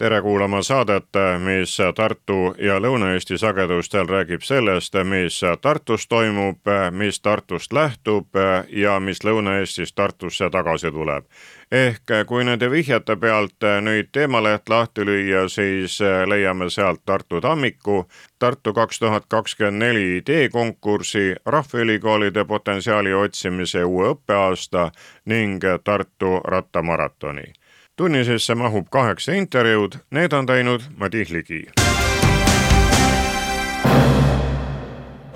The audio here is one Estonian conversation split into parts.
Tere kuulama saadet, mis Tartu ja Lõuna-Eesti sagedustel räägib sellest, mis Tartus toimub, mis Tartust lähtub ja mis Lõuna-Eestist Tartusse tagasi tuleb ehk kui nende vihjete pealt nüüd teemaleht lahti lüüa, siis leiame sealt Tartu tammiku, Tartu kaks tuhat kakskümmend neli ideekonkursi, Rahvaülikoolide potentsiaali otsimise uue õppeaasta ning Tartu rattamaratoni. Tunni sisse mahub kaheksa intervjuud, need on teinud Madis Ligi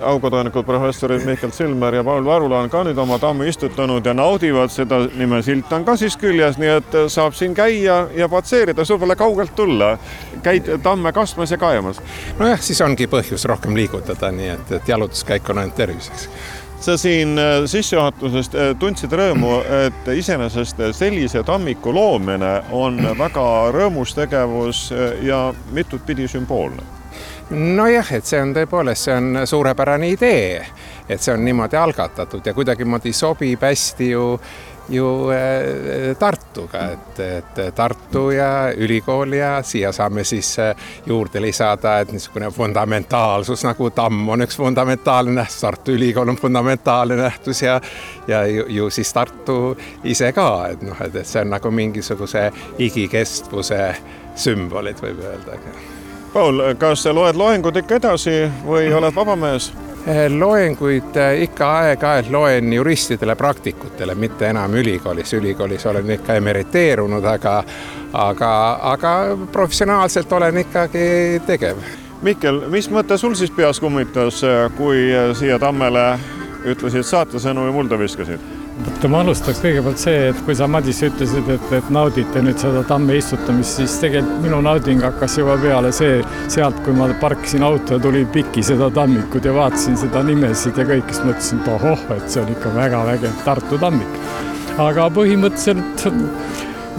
aukodaanikud professorid Mihkel Silmer ja Paul Varula on ka nüüd oma tammi istutanud ja naudivad seda, nimesilt on ka siis küljes, nii et saab siin käia ja patseerida, sul pole kaugelt tulla. käid tamme kastmas ja kaemas. nojah, siis ongi põhjus rohkem liigutada, nii et, et jalutuskäik on ainult terviseks sa siin äh, sissejuhatusest äh, tundsid rõõmu, et iseenesest sellise tammiku loomine on väga rõõmus tegevus ja mitut pidi sümboolne. Nojah, et see on tõepoolest, see on suurepärane idee, et see on niimoodi algatatud ja kuidagimoodi sobib hästi ju ju äh, Tartuga, et, et Tartu ja ülikool ja siia saame siis äh, juurde lisada, et niisugune fundamentaalsus nagu tamm on üks fundamentaalne nähtus, Tartu Ülikool on fundamentaalne nähtus ja ja ju, ju siis Tartu ise ka, et noh, et, et see on nagu mingisuguse igikestvuse sümbolid, võib öelda Paul, kas loed loengud ikka edasi või oled vaba mees? Eh, loenguid eh, ikka aeg-ajalt loen juristidele, praktikutele, mitte enam ülikoolis. ülikoolis olen ikka emeriteerunud, aga, aga, aga professionaalselt olen ikkagi tegev. Mihkel, mis mõte sul siis peas kummitas, kui siia Tammele ütlesid saatesõnu ja mulda viskasid? Vaata, ma alustaks kõigepealt see, et kui sa, Madis, ütlesid, et, et naudite nüüd seda tamme istutamist, siis tegelikult minu nauding hakkas juba peale see, sealt, kui ma parkisin auto ja tulin piki seda tammikut ja vaatasin seda nimesid ja kõike, siis mõtlesin, et ohoh, et see on ikka väga vägev Tartu tammik. aga põhimõtteliselt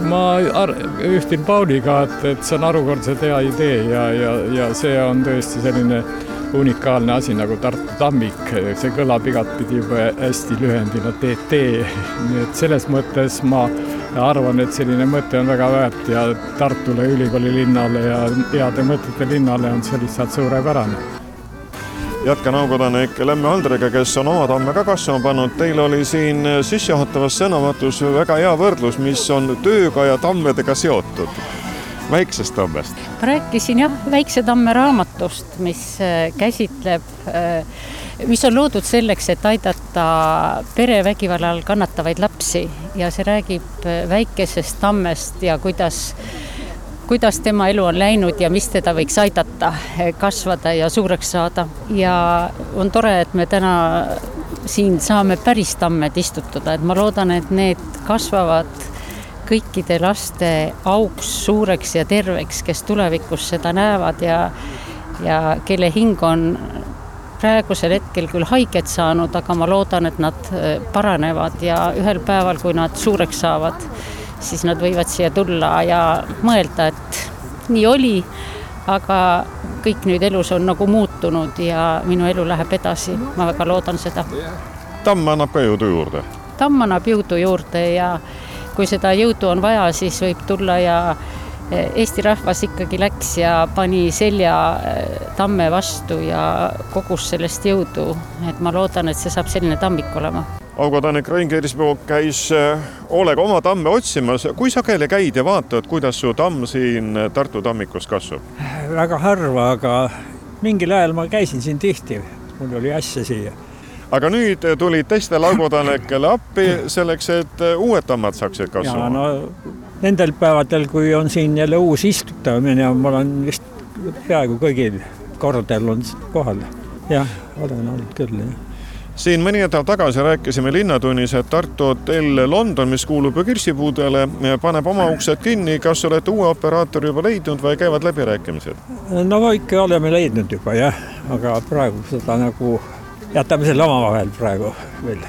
ma ühtin Pauliga, et, et see on harukordselt hea idee ja, ja, ja see on tõesti selline unikaalne asi nagu Tartu tammik, see kõlab igatpidi juba hästi lühendina TT, nii et selles mõttes ma arvan, et selline mõte on väga väärt ja Tartule, ülikooli linnale ja heade mõtete linnale on see lihtsalt suurepärane. Jätkan aukodanik Lemme Aldriga, kes on oma tamme ka kasvama pannud. Teil oli siin sissejuhatavas sõnavõtus väga hea võrdlus, mis on tööga ja tammedega seotud väiksest tammest? rääkisin jah, Väikse tamme raamatust, mis äh, käsitleb, äh, mis on loodud selleks, et aidata perevägivalla all kannatavaid lapsi ja see räägib äh, väikesest tammest ja kuidas kuidas tema elu on läinud ja mis teda võiks aidata kasvada ja suureks saada. ja on tore, et me täna siin saame päris tammed istutada, et ma loodan, et need kasvavad kõikide laste auks suureks ja terveks, kes tulevikus seda näevad ja, ja kelle hing on praegusel hetkel küll haiget saanud, aga ma loodan, et nad äh, paranevad ja ühel päeval, kui nad suureks saavad, siis nad võivad siia tulla ja mõelda, et nii oli, aga kõik nüüd elus on nagu muutunud ja minu elu läheb edasi, ma väga loodan seda. tamm annab ka jõudu juurde? tamm annab jõudu juurde ja kui seda jõudu on vaja, siis võib tulla ja eh, Eesti rahvas ikkagi läks ja pani selja eh, tamme vastu ja kogus sellest jõudu. et ma loodan, et see saab selline tammik olema. aukodanik Rain Kersipuu käis hoolega eh, oma tamme otsimas. kui sageli käid ja vaatad, kuidas su tamm siin Tartu tammikus kasvab? väga harva, aga mingil ajal ma käisin siin tihti. mul oli asja siia aga nüüd tulid teistele aukodanikele appi selleks, et uued tammad saaksid kasvama. No, nendel päevadel, kui on siin jälle uus istutamine, ma olen vist peaaegu kõigil kordadel on kohal. jah, olen olnud küll, jah siin mõni nädal tagasi rääkisime Linnatunnis, et Tartu hotell London, mis kuulub ju kirsipuudele, paneb oma uksed kinni. kas olete uue operaatori juba leidnud või käivad läbirääkimised? no ikka oleme leidnud juba jah, aga praegu seda nagu jätame selle omavahel praegu veel.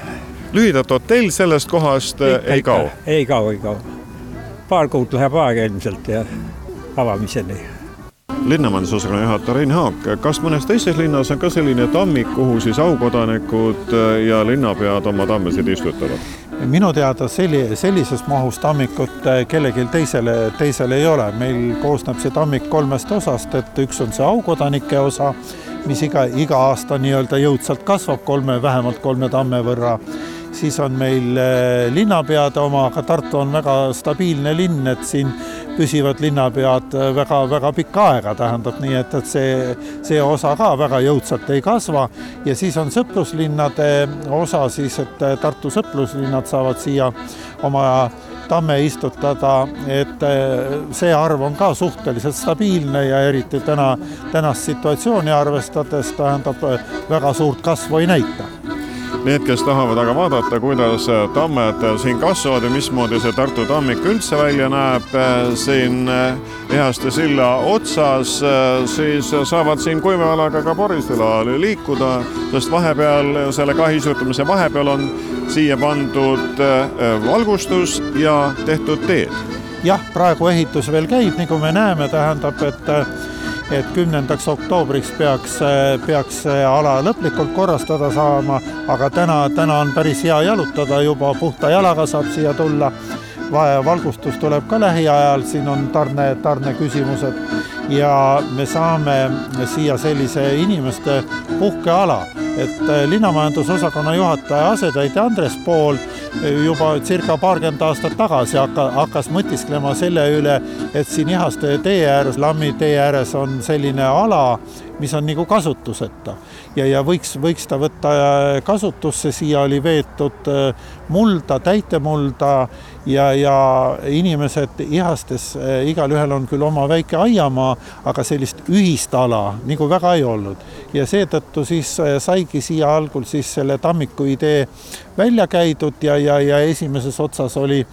lühidalt hotell sellest kohast Ikka, ei kao? ei kao, ei kao. paar kuud läheb aega ilmselt ja avamiseni linnamajandusosakonna juhataja Rein Haak, kas mõnes teises linnas on ka selline tammik, kuhu siis aukodanikud ja linnapead oma tammesid istutavad? minu teada selli-, sellises mahus tammikut äh, kellelgi teisele, teisel ei ole, meil koosneb see tammik kolmest osast, et üks on see aukodanike osa, mis iga, iga aasta nii-öelda jõudsalt kasvab kolme, vähemalt kolme tamme võrra siis on meil äh, linnapeade oma, aga Tartu on väga stabiilne linn, et siin püsivad linnapead väga-väga äh, pikka aega, tähendab nii, et, et see, see osa ka väga jõudsalt ei kasva. Ja siis on sõpruslinnade osa siis, et äh, Tartu sõpruslinnad saavad siia oma tamme istutada, et see arv on ka suhteliselt stabiilne ja eriti täna, tänast situatsiooni arvestades tähendab, väga suurt kasvu ei näita Need, kes tahavad aga vaadata, kuidas tammed siin kasvavad ja mismoodi see Tartu tammik üldse välja näeb siin Ehaste silla otsas, siis saavad siin kuivealaga ka Borisela liikuda, sest vahepeal, selle kahisutamise vahepeal on siia pandud valgustus ja tehtud teed. jah, praegu ehitus veel käib, nagu me näeme, tähendab, et et kümnendaks oktoobriks peaks, peaks see ala lõplikult korrastada saama, aga täna, täna on päris hea jalutada juba, puhta jalaga saab siia tulla. valgustus tuleb ka lähiajal, siin on tarne, tarneküsimused ja me saame siia sellise inimeste puhkeala, et linnamajandusosakonna juhataja asetäitja Andres Pool juba circa paarkümmend aastat tagasi hakka, hakkas mõtisklema selle üle, et siin Ihaste tee ääres, Lammi tee ääres on selline ala, mis on nagu kasutuseta ja, ja võiks, võiks ta võtta kasutusse, siia oli veetud äh, mulda, täitemulda ja, ja inimesed ihastes, äh, igalühel on küll oma väike aiamaa, aga sellist ühist ala nagu väga ei olnud. ja seetõttu siis äh, saigi siia algul siis selle tammiku idee välja käidud ja, ja, ja esimeses otsas oli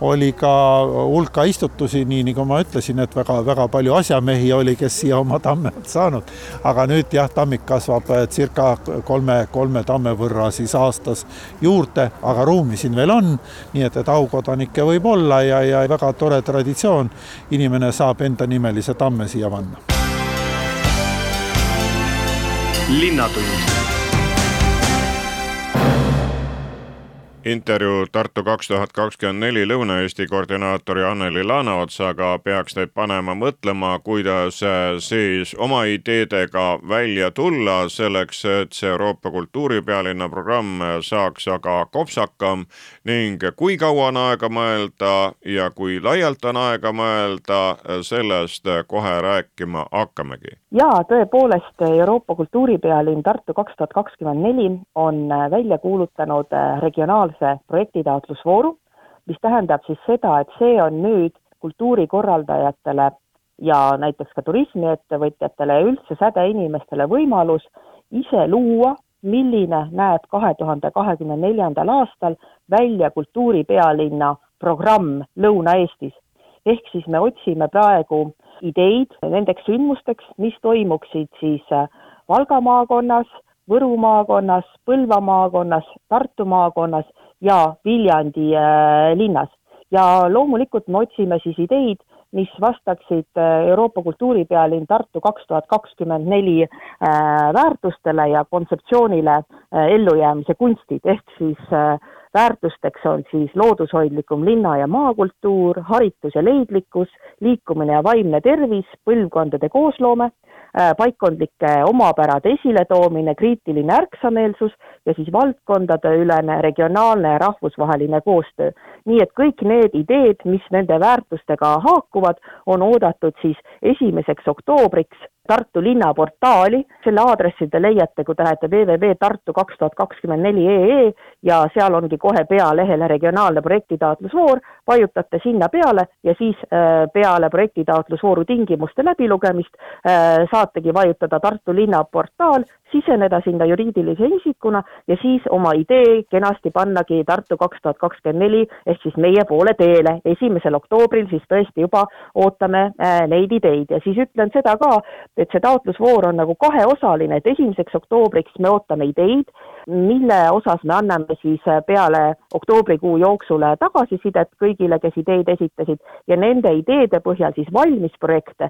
oli ka hulka istutusi, nii nagu ma ütlesin, et väga-väga palju asjamehi oli, kes siia oma tamme on saanud. aga nüüd jah, tammik kasvab eh, circa kolme, kolme tamme võrra siis aastas juurde, aga ruumi siin veel on. nii et, et aukodanikke võib olla ja, ja väga tore traditsioon. inimene saab endanimelise tamme siia panna. linnatund intervjuu Tartu kaks tuhat kakskümmend neli Lõuna-Eesti koordinaatori Anneli Laanaotsaga peaks teid panema mõtlema, kuidas äh, siis oma ideedega välja tulla selleks, et see Euroopa kultuuripealinna programm saaks aga kopsakam ning kui kaua on aega mõelda ja kui laialt on aega mõelda, sellest kohe rääkima hakkamegi. jaa, tõepoolest Euroopa kultuuripealinn Tartu kaks tuhat kakskümmend neli on välja kuulutanud regionaalse konkreetse projektitaotlusvooru, mis tähendab siis seda, et see on nüüd kultuurikorraldajatele ja näiteks ka turismiettevõtjatele ja üldse sädeinimestele võimalus ise luua, milline näeb kahe tuhande kahekümne neljandal aastal välja kultuuripealinna programm Lõuna-Eestis. ehk siis me otsime praegu ideid nendeks sündmusteks, mis toimuksid siis Valga maakonnas, Võru maakonnas, Põlva maakonnas, Tartu maakonnas ja Viljandi äh, linnas. ja loomulikult me otsime siis ideid, mis vastaksid äh, Euroopa kultuuripealinn Tartu kaks tuhat kakskümmend neli äh, väärtustele ja kontseptsioonile ellujäämise kunstid, ehk siis väärtusteks on siis loodushoidlikum linna- ja maakultuur, haritus ja leidlikkus, liikumine ja vaimne tervis, põlvkondade koosloome paikkondlike omapärade esiletoomine, kriitiline ärksameelsus ja siis valdkondadeülene regionaalne ja rahvusvaheline koostöö. nii et kõik need ideed, mis nende väärtustega haakuvad, on oodatud siis esimeseks oktoobriks Tartu linna portaali, selle aadressi te leiate, kui te lähete www.tartu kaks tuhat kakskümmend neli ee ja seal ongi kohe pealehel regionaalne projektitaotlusvoor, vajutate sinna peale ja siis äh, peale projektitaotlusvooru tingimuste läbilugemist äh, saategi vajutada Tartu linna portaal, siseneda sinna juriidilise isikuna ja siis oma idee kenasti pannagi Tartu kaks tuhat kakskümmend neli ehk siis meie poole teele. esimesel oktoobril siis tõesti juba ootame äh, neid ideid. Ja siis ütlen seda ka, et see taotlusvoor on nagu kaheosaline, et esimeseks oktoobriks me ootame ideid, mille osas me anname siis äh, peale oktoobrikuu jooksul tagasisidet kõigile, kes ideid esitasid. Ja nende ideede põhjal siis valmis projekte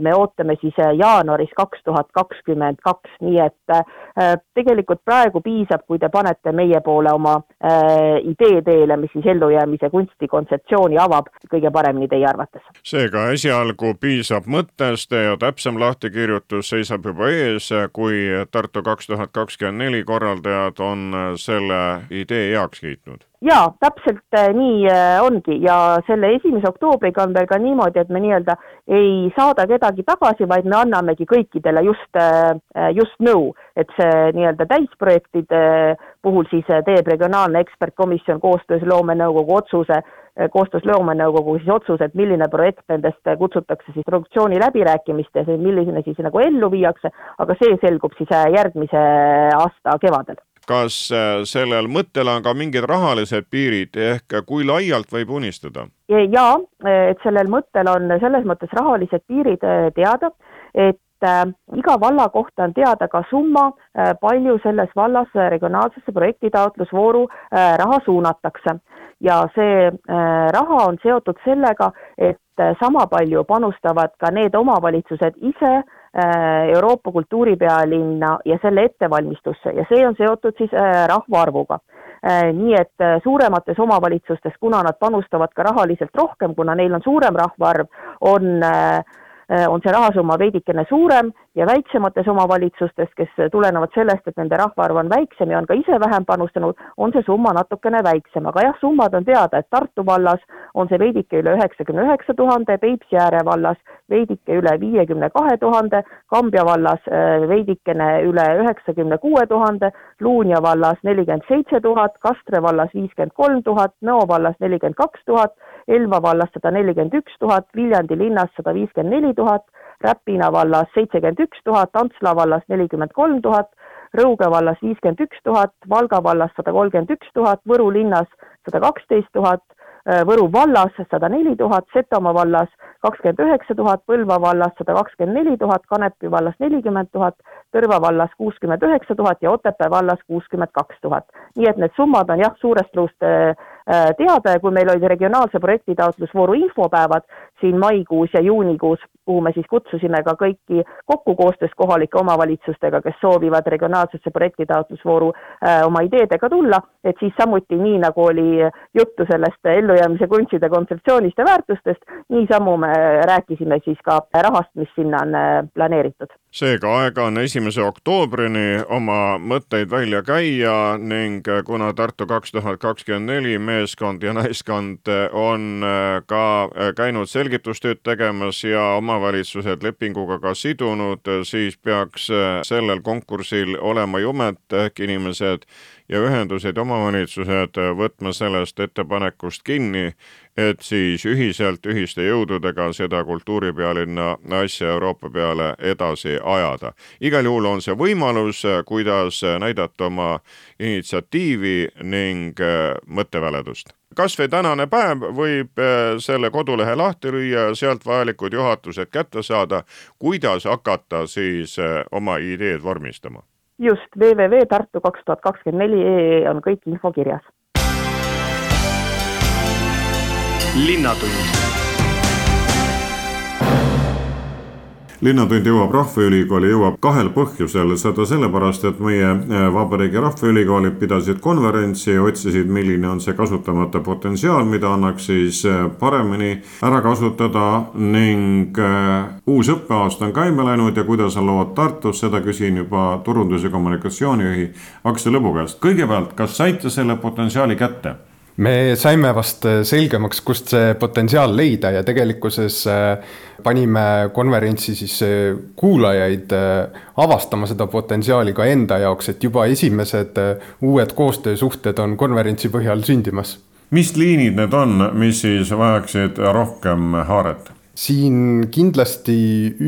me ootame siis jaanuaris kaks tuhat kakskümmend kaks. Nii et äh, tegelikult praegu piisab, kui te panete meie poole oma äh, idee teele, mis siis ellujäämise kunsti kontseptsiooni avab kõige paremini teie arvates. seega esialgu piisab mõttest ja täpsem lahtikirjutus seisab juba ees, kui Tartu kaks tuhat kakskümmend neli korraldajad on selle idee heaks kiitnud jaa, täpselt äh, nii äh, ongi. Ja selle esimese oktoobriga on veel ka niimoodi, et me nii-öelda ei saada kedagi tagasi, vaid me annamegi kõikidele just, äh, just nõu, et see nii-öelda täisprojektide puhul siis teeb regionaalne ekspertkomisjon koostöös loomenõukogu otsuse, koostöös loomenõukogu siis otsuse, et milline projekt nendest kutsutakse siis produktsiooni läbirääkimistes milline siis nagu ellu viiakse, aga see selgub siis järgmise aasta kevadel kas äh, sellel mõttel on ka mingid rahalised piirid ehk kui laialt võib unistada? jaa, et sellel mõttel on selles mõttes rahalised piirid äh, teada, et äh, iga valla kohta on teada ka summa, palju selles vallas regionaalsesse projektitaotlusvooru raha suunatakse. ja see raha on seotud sellega, et sama palju panustavad ka need omavalitsused ise Euroopa kultuuripealinna ja selle ettevalmistusse ja see on seotud siis äh, rahvaarvuga. Äh, nii et suuremates omavalitsustes, kuna nad panustavad ka rahaliselt rohkem, kuna neil on suurem rahvaarv, on äh, Äh, on see rahasumma veidikene suurem ja väiksemates omavalitsustes, kes tulenevalt sellest, et nende rahvaarv on väiksem ja on ka ise vähem panustanud, on see summa natukene väiksem, aga jah, summad on teada, et Tartu vallas on see veidike üle üheksakümne üheksa tuhande, Peipsi-ääre vallas veidike üle viiekümne kahe tuhande, Kambja vallas äh, veidikene üle üheksakümne kuue tuhande, Luunja vallas nelikümmend seitse tuhat, Kastre vallas viiskümmend kolm tuhat, Nõo vallas nelikümmend kaks tuhat, Elva vallas sada nelikümmend üks tuhat, Viljandi linnas sada viiskümmend neli tuhat, Räpina vallas seitsekümmend üks tuhat, Antsla vallas nelikümmend kolm tuhat, Rõuge vallas viiskümmend üks tuhat, Valga vallas sada kolmkümmend üks tuhat, Võru linnas sada kaksteist tuhat, Võru vallas sada neli tuhat, Setomaa vallas kakskümmend üheksa tuhat, Põlva vallas sada kakskümmend neli tuhat, Kanepi vallas nelikümmend tuhat, Tõrva vallas kuuskümmend üheksa tuhat ja Otepää vallas kuuskümmend kaks tuhat. nii et need summad on jah, suurest luust Äh, teada ja kui meil olid regionaalse projektitaotlusvooru infopäevad siin maikuus ja juunikuus, kuhu me siis kutsusime ka kõiki kokku koostöös kohalike omavalitsustega, kes soovivad regionaalsesse projektitaotlusvooru äh, oma ideedega tulla, et siis samuti nii, nagu oli juttu sellest ellujäämise kunstide kontseptsioonist ja väärtustest, niisamu me rääkisime siis ka rahast, mis sinna on äh, planeeritud. Seega aega on esimese oktoobrini oma mõtteid välja käia ning kuna Tartu kaks tuhat kakskümmend neli meeskond ja naiskond on äh, ka äh, käinud selgitustööd tegemas ja omavalitsused lepinguga ka sidunud, siis peaks äh, sellel konkursil olema jumet, ehk inimesed ja ühendused omavalitsused võtma sellest ettepanekust kinni, et siis ühiselt, ühiste jõududega seda kultuuripealinna asja Euroopa peale edasi ajada. igal juhul on see võimalus, kuidas näidata oma initsiatiivi ning äh, mõtteväledust kas või tänane päev võib äh, selle kodulehe lahti lüüa ja sealt vajalikud juhatused kätte saada, kuidas hakata siis äh, oma ideed vormistama just, www Tartu kaks tuhat kakskümmend neli ee on kõik info kirjas. linnatund linnatund jõuab Rahvaülikooli, jõuab kahel põhjusel, seda sellepärast, et meie äh, Vabariigi Rahvaülikoolid pidasid konverentsi, otsisid, milline on see kasutamata potentsiaal, mida annaks siis äh, paremini ära kasutada ning äh, uus õppeaasta on käima läinud ja kuidas on lood Tartus, seda küsin juba turundus- ja kommunikatsioonijuhi Aksel Lõbu käest. kõigepealt, kas saite selle potentsiaali kätte? Me saime vast selgemaks, kust see potentsiaal leida ja tegelikkuses panime konverentsi siis äh, kuulajaid äh, avastama seda potentsiaali ka enda jaoks, et juba esimesed äh, uued koostöösuhted on konverentsi põhjal sündimas. mis liinid need on, mis siis vajaksid rohkem haaret? siin kindlasti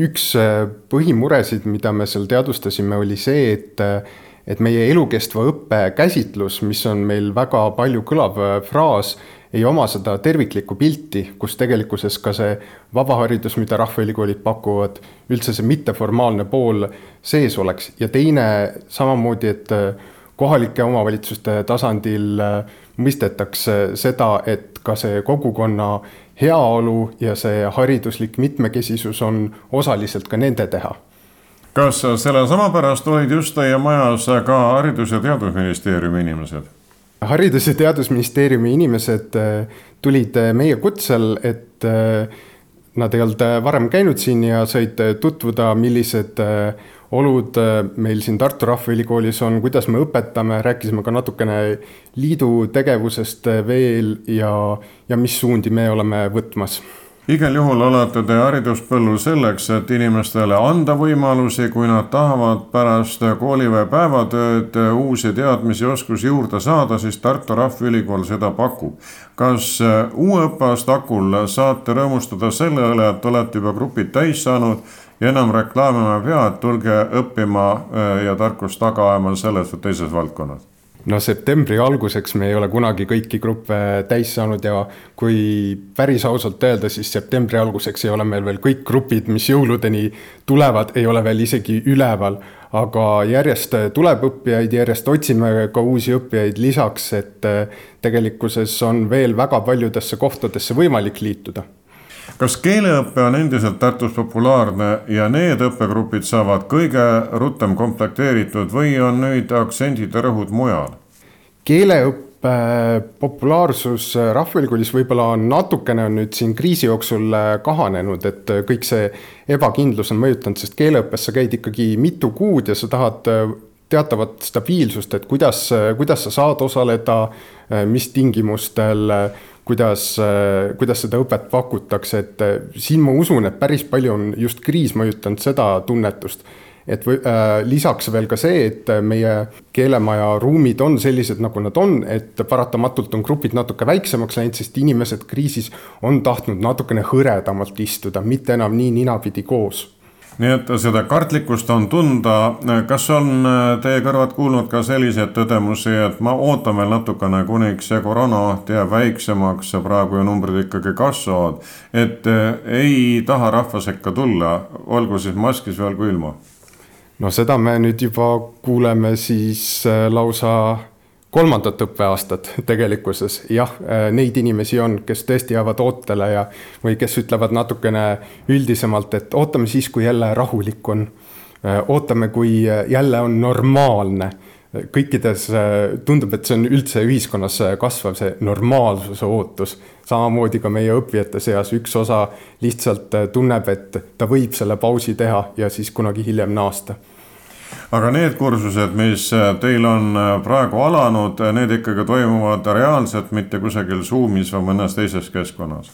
üks põhimuresid, mida me seal teadvustasime, oli see, et et meie elukestva õppe käsitlus, mis on meil väga palju kõlav fraas, ei oma seda terviklikku pilti, kus tegelikkuses ka see vabaharidus, mida rahvaülikoolid pakuvad, üldse see mitteformaalne pool sees oleks. Ja teine samamoodi, et kohalike omavalitsuste tasandil mõistetakse seda, et ka see kogukonna heaolu ja see hariduslik mitmekesisus on osaliselt ka nende teha kas sellesama pärast olid just teie majas ka Haridus- ja Teadusministeeriumi inimesed? haridus- ja Teadusministeeriumi inimesed äh, tulid äh, meie kutsel, et äh, nad ei olnud varem käinud siin ja said tutvuda, millised olud meil siin Tartu Rahvaülikoolis on, kuidas me õpetame, rääkisime ka natukene liidu tegevusest veel ja, ja mis suundi me oleme võtmas igal juhul olete te hariduspõllul selleks, et inimestele anda võimalusi, kui nad tahavad pärast kooli või päevatööd uusi teadmisi, oskusi juurde saada, siis Tartu Rahvaülikool seda pakub. kas uue õppeaasta hakul saate rõõmustada selle üle, et olete juba grupid täis saanud ja enam reklaamima ei pea, et tulge õppima ja tarkust taga ajama selles või teises valdkonnas? No septembri alguseks me ei ole kunagi kõiki gruppe täis saanud ja kui päris ausalt öelda, siis septembri alguseks ei ole meil veel kõik grupid, mis jõuludeni tulevad, ei ole veel isegi üleval. aga järjest tuleb õppijaid, järjest otsime ka uusi õppijaid lisaks, et tegelikkuses on veel väga paljudesse kohtadesse võimalik liituda kas keeleõpe on endiselt Tartus populaarne ja need õppegrupid saavad kõige rutem komplekteeritud või on nüüd aktsendid ja rõhud mujal? keeleõppe populaarsus Rahvaülikoolis võib-olla on natukene on nüüd siin kriisi jooksul kahanenud, et kõik see ebakindlus on mõjutanud, sest keeleõppes sa käid ikkagi mitu kuud ja sa tahad teatavat stabiilsust, et kuidas, kuidas sa saad osaleda, mis tingimustel kuidas, kuidas seda õpet pakutakse, et äh, siin ma usun, et päris palju on just kriis mõjutanud seda tunnetust. Et või, äh, lisaks veel ka see, et meie keelemaja ruumid on sellised, nagu nad on, et paratamatult on grupid natuke väiksemaks läinud, sest inimesed kriisis on tahtnud natukene hõredamalt istuda, mitte enam nii ninapidi koos nii et seda kartlikkust on tunda. kas on äh, teie kõrvad kuulnud ka selliseid tõdemusi, et ma ootan veel natukene, kuniks see koroonaoht jääb väiksemaks praegu ju numbrid ikkagi kasvavad. et äh, ei taha rahva sekka tulla, olgu siis maskis või olgu ilma? no seda me nüüd juba kuuleme siis äh, lausa kolmandat õppeaastat tegelikkuses, jah, äh, neid inimesi on, kes tõesti jäävad ootele ja või kes ütlevad natukene üldisemalt, et ootame siis, kui jälle rahulik on. Äh, ootame, kui jälle on normaalne. kõikides tundub, et see on üldse ühiskonnas kasvav, see normaalsuse ootus. samamoodi ka meie õppijate seas üks osa lihtsalt tunneb, et ta võib selle pausi teha ja siis kunagi hiljem naasta aga need kursused, mis äh, teil on äh, praegu alanud, äh, need ikkagi toimuvad reaalselt, mitte kusagil Zoomis või mõnes teises keskkonnas?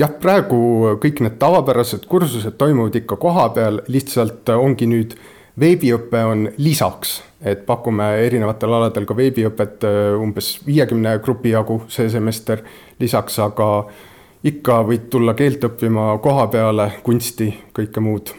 jah, praegu kõik need tavapärased kursused toimuvad ikka kohapeal, lihtsalt ongi nüüd veebiõpe on lisaks, et pakume erinevatel aladel ka veebiõpet umbes viiekümne grupi jagu see semester. Lisaks, aga ikka võid tulla keelt õppima koha peale, kunsti, kõike muud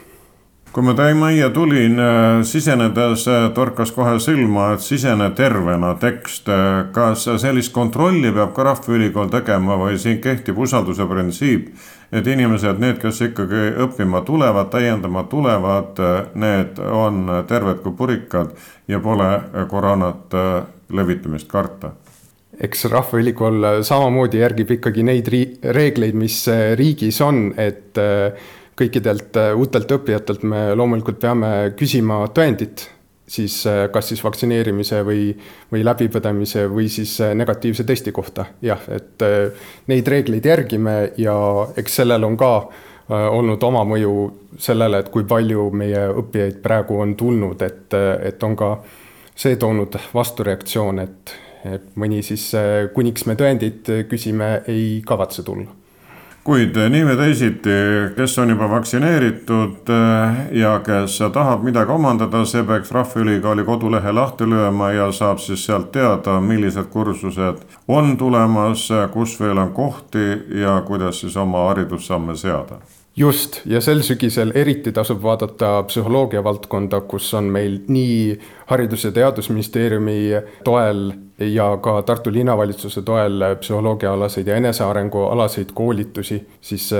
kui ma teie majja tulin, äh, sisenedes äh, torkas kohe silma, et sisene tervena tekst. Äh, kas sellist kontrolli peab ka Rahvaülikool tegema või siin kehtib usalduse printsiip, et inimesed, need, kes ikkagi õppima tulevad, täiendama tulevad, need on terved kui purikad ja pole koroonat levitamist karta? eks Rahvaülikool samamoodi järgib ikkagi neid reegleid, mis riigis on, et kõikidelt äh, uutelt õppijatelt me loomulikult peame küsima tõendit, siis äh, kas siis vaktsineerimise või, või läbipõdemise või siis äh, negatiivse testi kohta. jah, et neid reegleid järgime ja eks sellel on ka olnud oma mõju sellele, et kui palju meie õppijaid praegu on tulnud, et, et on ka see toonud vastureaktsioone, et, et mõni siis, kuniks me tõendit küsime, ei kavatse tulla kuid nii või teisiti, kes on juba vaktsineeritud eh, ja kes tahab midagi omandada, see peaks Rahvaülikooli kodulehe lahti lööma ja saab siis sealt teada, millised kursused on tulemas, kus veel on kohti ja kuidas siis oma haridussamme seada just, ja sel sügisel eriti tasub vaadata psühholoogia valdkonda, kus on meil nii Haridus- ja Teadusministeeriumi toel ja ka Tartu linnavalitsuse toel psühholoogiaalaseid ja enesearengualaseid koolitusi, siis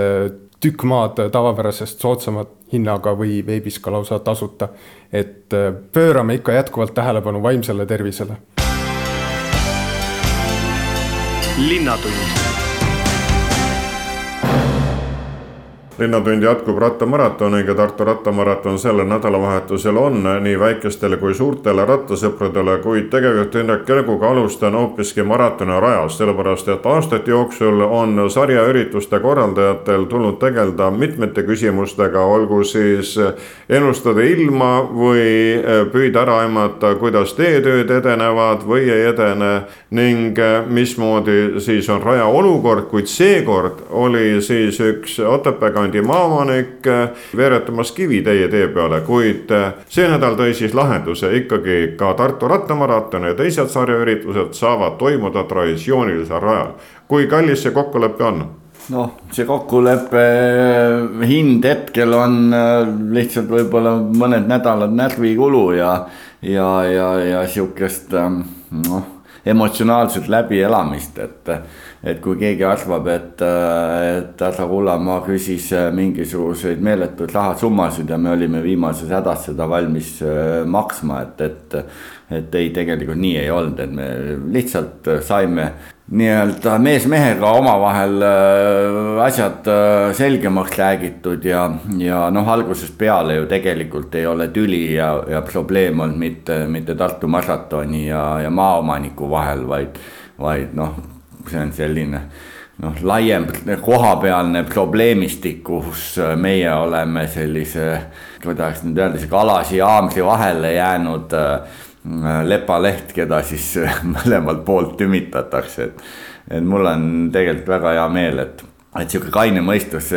tükk maad tavapärasest soodsama hinnaga või veebis ka lausa tasuta. et pöörame ikka jätkuvalt tähelepanu vaimsele tervisele. linnatund linnatund jätkub rattamaratoniga, Tartu rattamaraton sellel nädalavahetusel on nii väikestele kui suurtele rattasõpradele, kuid tegevjuht Indrek Kerguga alustan hoopiski maratoni rajast, sellepärast et aastate jooksul on sarjaürituste korraldajatel tulnud tegeleda mitmete küsimustega, olgu siis ennustada ilma või püüda ära aimata, kuidas teetööd edenevad või ei edene ning mismoodi siis on raja olukord, kuid seekord oli siis üks Otepää kandi maaomanik eh, veeretamas kivi teie tee peale, kuid eh, see nädal tõi siis lahenduse ikkagi ka Tartu rattamaraton ja teised sarjaüritused saavad toimuda traditsioonilisel rajal. kui kallis see kokkulepe on? noh, see kokkuleppe eh, hind hetkel on lihtsalt võib-olla mõned nädalad närvikulu ja, ja, ja, ja sihukest noh, emotsionaalset läbielamist, et et kui keegi arvab, et, et härra Kullamaa küsis mingisuguseid meeletuid rahasummasid ja me olime viimases hädas seda valmis äh, maksma, et, et. et ei, tegelikult nii ei olnud, et me lihtsalt saime nii-öelda mees mehega omavahel äh, asjad äh, selgemaks räägitud ja, ja noh, algusest peale ju tegelikult ei ole tüli ja, ja probleem olnud mitte, mitte Tartu maratoni ja, ja maaomaniku vahel, vaid, vaid noh see on selline noh, laiem kohapealne probleemistik, kus meie oleme sellise, kuidas nüüd öelda, sihuke alasi ja haamri vahele jäänud äh, lepaleht, keda siis mõlemalt poolt tümitatakse, et. et mul on tegelikult väga hea meel, et et sihuke kaine mõistus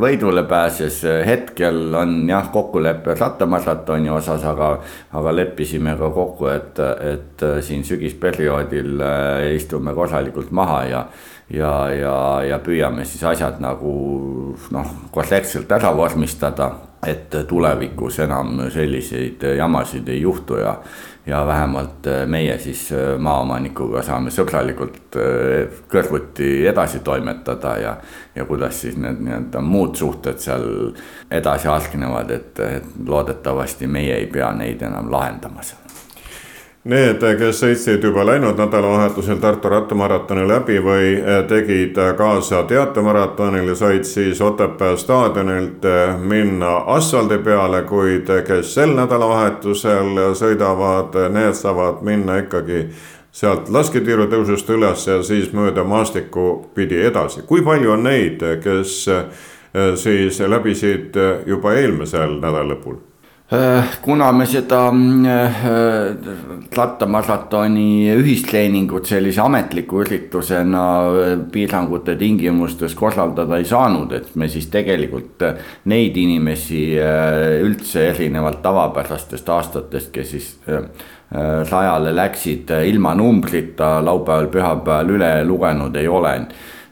võidule pääses, hetkel on jah, kokkulepe rattamaratoni osas, aga, aga leppisime ka kokku, et, et siin sügisperioodil äh, istume korralikult maha ja. ja, ja, ja püüame siis asjad nagu noh, korrektselt ära vormistada, et tulevikus enam selliseid jamasid ei juhtu ja ja vähemalt äh, meie siis maaomanikuga saame sõbralikult äh, kõrvuti edasi toimetada ja. ja kuidas siis need nii-öelda muud suhted seal edasi arenevad, et, et loodetavasti meie ei pea neid enam lahendama seal Need, kes sõitsid juba läinud nädalavahetusel Tartu rattamaratoni läbi või eh, tegid kaasa teatemaratonil, said siis Otepää staadionilt eh, minna asfaldi peale, kuid kes sel nädalavahetusel sõidavad, need saavad minna ikkagi sealt lasketiiru tõusust üles ja siis mööda maastikku pidi edasi. kui palju on neid, kes eh, siis läbisid juba eelmisel nädalalõpul? Äh, kuna me seda rattamaratoni äh, ühistreeningut sellise ametliku üritusena äh, piirangute tingimustes korraldada ei saanud, et me siis tegelikult neid inimesi üldse erinevalt tavapärastest aastatest, kes siis rajale läksid ilma numbrita laupäeval, pühapäeval üle lugenud ei ole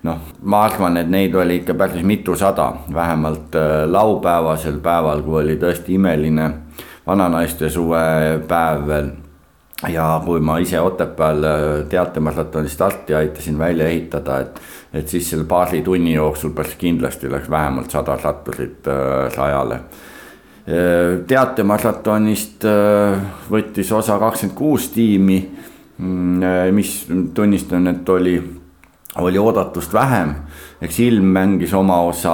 noh, ma arvan, et neid oli ikka päris mitusada, vähemalt äh, laupäevasel päeval, kui oli tõesti imeline vananaiste suvepäev veel. ja kui ma ise Otepääl äh, teatemaratoni starti aitasin välja ehitada, et, et siis selle paari tunni jooksul päris kindlasti läks vähemalt sada satturit äh, rajale teatemaratonist võttis osa kakskümmend kuus tiimi, mm, mis tunnistan, et oli oli oodatust vähem. eks ilm mängis oma osa,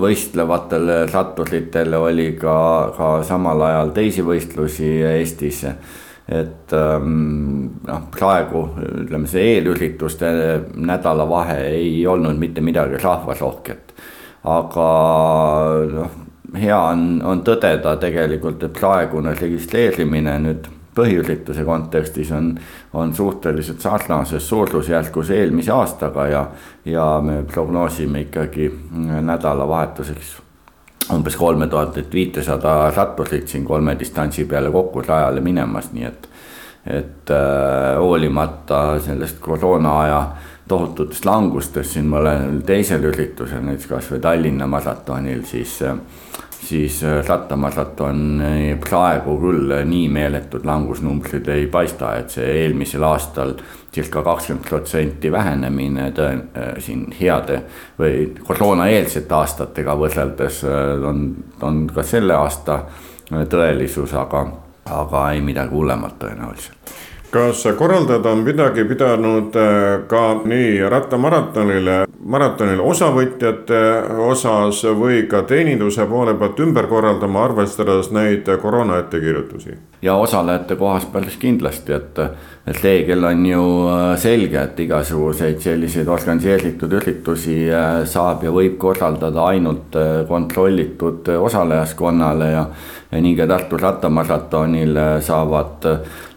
võistlevatele ratturitele oli ka, ka samal ajal teisi võistlusi Eestis. et ähm, noh, praegu ütleme, see eelürituste nädalavahe ei olnud mitte midagi rahvasohket. aga noh, hea on, on tõdeda tegelikult, et praegune registreerimine nüüd põhiürituse kontekstis on, on suhteliselt sarnases suurusjärgus eelmise aastaga ja, ja me prognoosime ikkagi nädalavahetuseks umbes kolme tuhat viitesada ratturit siin kolme distantsi peale kokku rajale minemas, nii et, et äh, hoolimata sellest koroona aja tohututest langustest siin mõnel teisel üritusel, näiteks kasvõi Tallinna maratonil, siis siis rattamaratoni praegu küll nii meeletud langusnumbrid ei paista, et see eelmisel aastal circa kakskümmend protsenti vähenemine tõen-, siin heade või koroonaeelsete aastatega võrreldes on, on ka selle aasta tõelisus, aga, aga ei midagi hullemat tõenäoliselt kas korraldajad on midagi pidanud äh, ka nii rattamaratonile, maratonil osavõtjate osas või ka teeninduse poole pealt ümber korraldama, arvestades neid koroona ettekirjutusi? ja osalejate kohast päris kindlasti, et, et reegel on ju äh, selge, et igasuguseid selliseid organiseeritud üritusi äh, saab ja võib korraldada ainult kontrollitud osalejaskonnale ja ka Tartu rattamaratonil saavad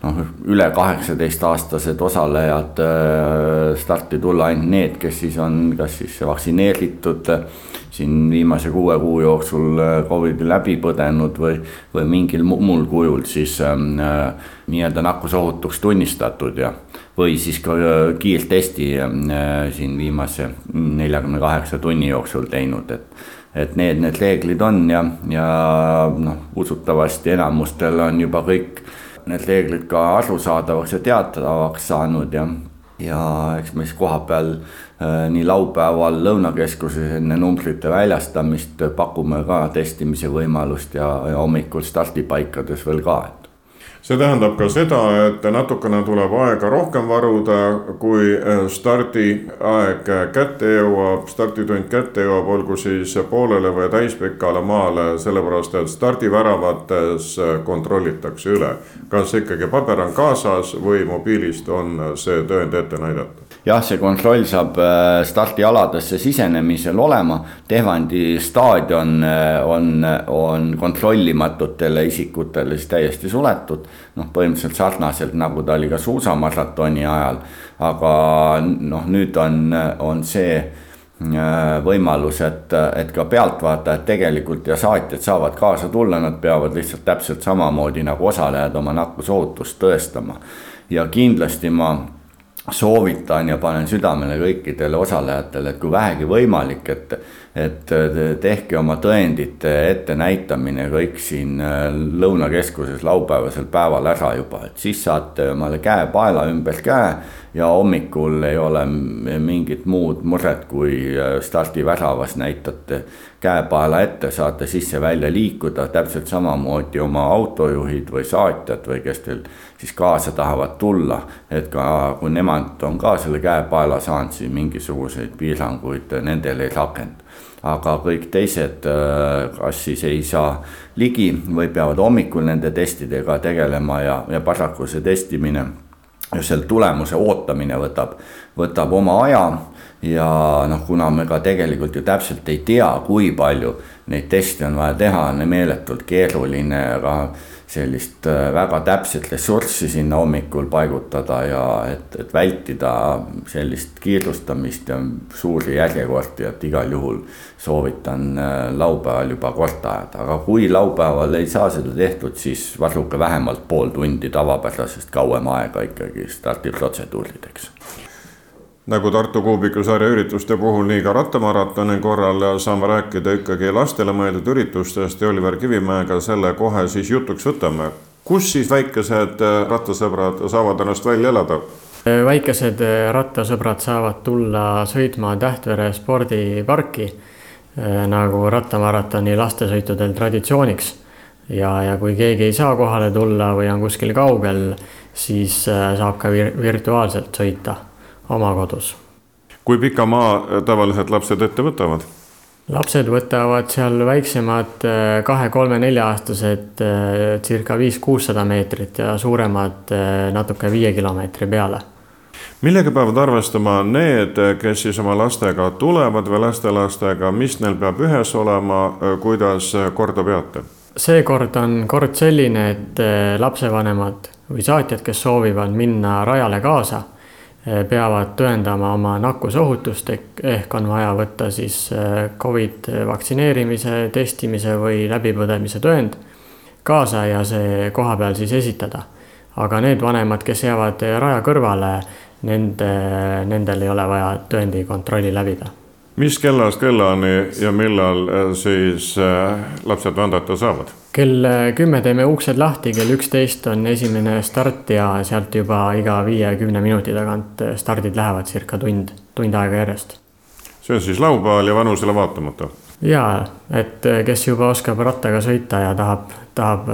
noh, üle kaheksateistaastased osalejad äh, starti tulla ainult need, kes siis on kas siis vaktsineeritud, siin viimase kuue kuu jooksul äh, Covidi läbi põdenud või, või mingil muul kujul siis ähm, äh, nii-öelda nakkusohutuks tunnistatud ja või siis ka kiirtesti siin viimase neljakümne kaheksa tunni jooksul teinud, et et need, need reeglid on ja, ja noh, usutavasti enamustel on juba kõik need reeglid ka arusaadavaks ja teatavaks saanud ja, ja eks me siis kohapeal äh, nii laupäeval Lõunakeskuses enne numbrite väljastamist pakume ka testimise võimalust ja, ja hommikul stardipaikades veel ka, see tähendab ka seda, et natukene tuleb aega rohkem varuda, kui äh, stardiaeg kätte jõuab, starditund kätte jõuab, olgu siis poolele või täispikale maale, sellepärast et stardiväravates kontrollitakse üle. kas ikkagi paber on kaasas või mobiilist on see tõend ette näidata? Jah, see kontroll saab äh, stardialadesse sisenemisel olema. Tehvandi staadion äh, on, on kontrollimatutele isikutele siis täiesti suletud. noh, põhimõtteliselt sarnaselt nagu ta oli ka suusamaratoni ajal. aga noh, nüüd on, on see äh, võimalus, et, et ka pealtvaatajad tegelikult ja saatjad saavad kaasa tulla, nad peavad lihtsalt täpselt samamoodi nagu osalejad oma nakkusohutust tõestama. ja kindlasti ma soovitan ja panen südamele kõikidele osalejatele, et kui vähegi võimalik, et, et tehke oma tõendite ettenäitamine kõik siin äh, Lõunakeskuses laupäevasel päeval ära juba, et siis saate omale käe-paela ümber käe ja hommikul ei ole mingit muud muret, kui äh, stardiväravas näitate käepaela ette, saate sisse-välja liikuda, täpselt samamoodi oma autojuhid või saatjad või kes teil siis kaasa tahavad tulla. et ka, kui nemad on ka selle käepaela saanud, siis mingisuguseid piiranguid nendel ei rakendu aga kõik teised äh, kas siis ei saa ligi või peavad hommikul nende testidega tegelema ja, ja paraku see testimine ja selle tulemuse ootamine võtab, võtab oma aja. ja noh, kuna me ka tegelikult ju täpselt ei tea, kui palju neid teste on vaja teha, on meeletult keeruline, aga sellist äh, väga täpset ressurssi sinna hommikul paigutada ja et, et vältida sellist kiirustamist ja suuri järjekordi, et igal juhul soovitan äh, laupäeval juba korda ajada, aga kui laupäeval ei saa seda tehtud, siis varuge vähemalt pool tundi tavapärasest kauem aega ikkagi stardiprotseduurideks nagu Tartu Kuubiku sarja ürituste puhul, nii ka rattamaratoni korral saame rääkida ikkagi lastele mõeldud üritustest ja Oliver Kivimäega selle kohe siis jutuks võtame. kus siis väikesed äh, rattasõbrad saavad ennast välja elada? Äh, väikesed äh, rattasõbrad saavad tulla sõitma Tähtvere spordiparki nagu rattamaratoni lastesõitudel traditsiooniks. ja, ja kui keegi ei saa kohale tulla või on kuskil kaugel, siis saab ka vir virtuaalselt sõita oma kodus. kui pika maa äh, tavaliselt lapsed ette võtavad? lapsed võtavad seal väiksemad äh, kahe-kolme-nelja-aastased äh, circa viis-kuussada meetrit ja suuremad natuke viie kilomeetri peale millega peavad arvestama need, kes siis oma lastega tulevad või lastelastega, mis neil peab ühes olema, kuidas korda peate? seekord on kord selline, et lapsevanemad või saatjad, kes soovivad minna rajale kaasa peavad tõendama oma nakkusohutust ehk, ehk on vaja võtta siis eh, Covid vaktsineerimise, testimise või läbipõdemise tõend kaasa ja see koha peal siis esitada. aga need vanemad, kes jäävad raja kõrvale, nende, nendel ei ole vaja tõendikontrolli läbida. Mis kellast kellani ja millal äh, siis äh, lapsed vandata saavad? kell kümme teeme uksed lahti, kell üksteist on esimene start ja sealt juba iga viie-kümne minuti tagant stardid lähevad circa tund, tund aega järjest. see on siis laupäeval ja vanusele vaatamata? jaa, et kes juba oskab rattaga sõita ja tahab, tahab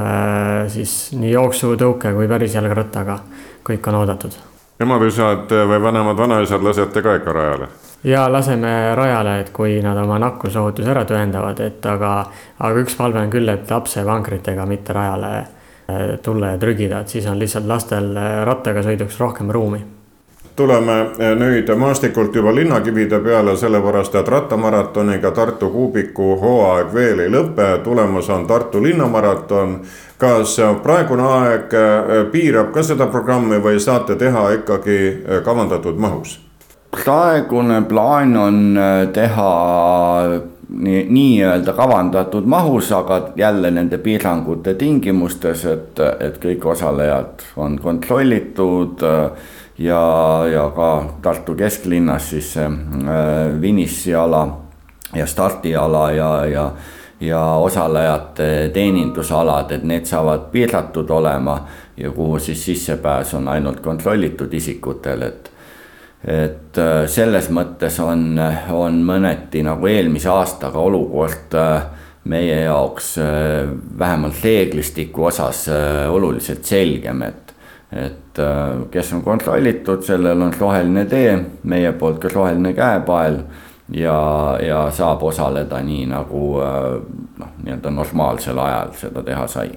siis nii jooksu, tõuke kui päris jalgrattaga, kõik on oodatud. emad-isad või vanemad vanaisad lasete ka ikka rajale? Ja laseme rajale, et kui nad oma nakkusohutuse ära tõendavad, et aga, aga üks palve on küll, et lapsevankritega mitte rajale äh, tulla ja trügida, et siis on lihtsalt lastel äh, rattaga sõiduks rohkem ruumi tuleme äh, nüüd maastikult juba linnakivide peale, sellepärast et rattamaratoniga Tartu kuubiku hooaeg veel ei lõpe, tulemas on Tartu linnamaraton. kas praegune aeg piirab ka seda programmi või saate teha ikkagi kavandatud mahus? Praegune plaan on äh, teha nii-öelda nii kavandatud mahus, aga jälle nende piirangute tingimustes, et, et kõik osalejad on kontrollitud äh, ja, ja ka Tartu kesklinnas siis see äh, finišiala ja stardiala ja, ja ja osalejate teenindusalad, et need saavad piiratud olema ja kuhu siis sissepääs on ainult kontrollitud isikutel, et et äh, selles mõttes on, on mõneti nagu eelmise aastaga olukord äh, meie jaoks äh, vähemalt reeglistiku osas oluliselt selgem, et et kes on kontrollitud, sellel on roheline tee, meie poolt ka roheline käepael ja, ja saab osaleda nii nagu noh, nii-öelda normaalsel ajal seda teha sai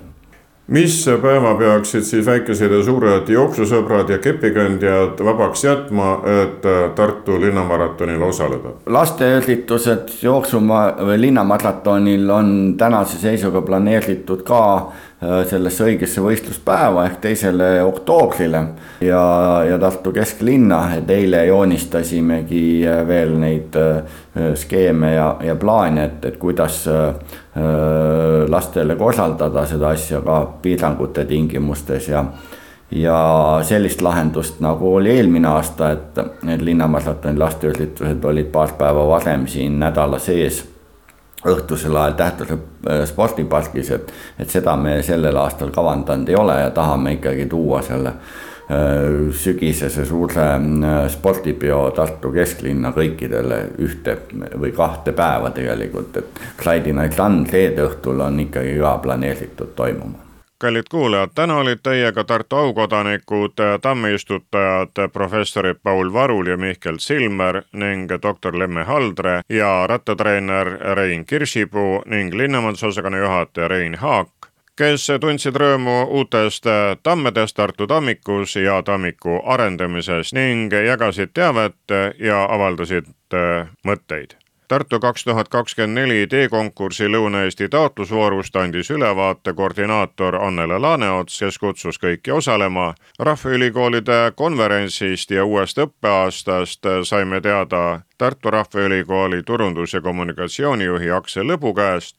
mis päeva peaksid siis väikesed ja suured jooksusõbrad ja kepikandjad vabaks jätma, et Tartu linnamaratonil osaleda? lasteüritused jooksuma- või linnamaratonil on tänase seisuga planeeritud ka sellesse õigesse võistluspäeva ehk teisele oktoobrile ja, ja Tartu kesklinna, et eile joonistasimegi äh, veel neid äh, skeeme ja, ja plaane, et, et kuidas lastele korraldada seda asja ka piirangute tingimustes ja ja sellist lahendust, nagu oli eelmine aasta, et need linnamaratoni lasteüritused olid paar päeva varem siin nädala sees õhtusel ajal Tähtuse äh, spordipargis, et, et seda me sellel aastal kavandanud ei ole ja tahame ikkagi tuua selle äh, sügisese suure äh, spordipeo Tartu kesklinna kõikidele ühte või kahte päeva tegelikult, et Friday Night Run reede õhtul on ikkagi ka planeeritud toimuma kallid kuulajad, täna olid teiega Tartu aukodanikud, tammiistutajad professorid Paul Varul ja Mihkel Silmer ning doktor Lemme Haldre ja rattatreener Rein Kirsipuu ning linnamajandusosakonna juhataja Rein Haak kes tundsid rõõmu uutest tammedest Tartu tammikus ja tammiku arendamises ning jagasid teavet ja avaldasid mõtteid Tartu kaks tuhat kakskümmend neli teekonkursi Lõuna-Eesti taotlusvoorust andis ülevaate koordinaator Annele Laaneots, kes kutsus kõiki osalema. rahvaülikoolide konverentsist ja uuest õppeaastast saime teada Tartu Rahvaülikooli turundus- ja kommunikatsioonijuhi Aksel Lõbu käest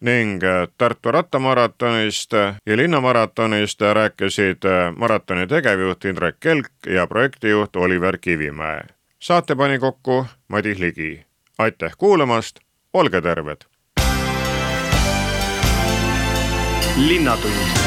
ning Tartu rattamaratonist ja linnamaratonist rääkisid maratoni tegevjuht Indrek Kelk ja projektijuht Oliver Kivimäe. saate pani kokku Madis Ligi aitäh kuulamast, olge terved. linnatund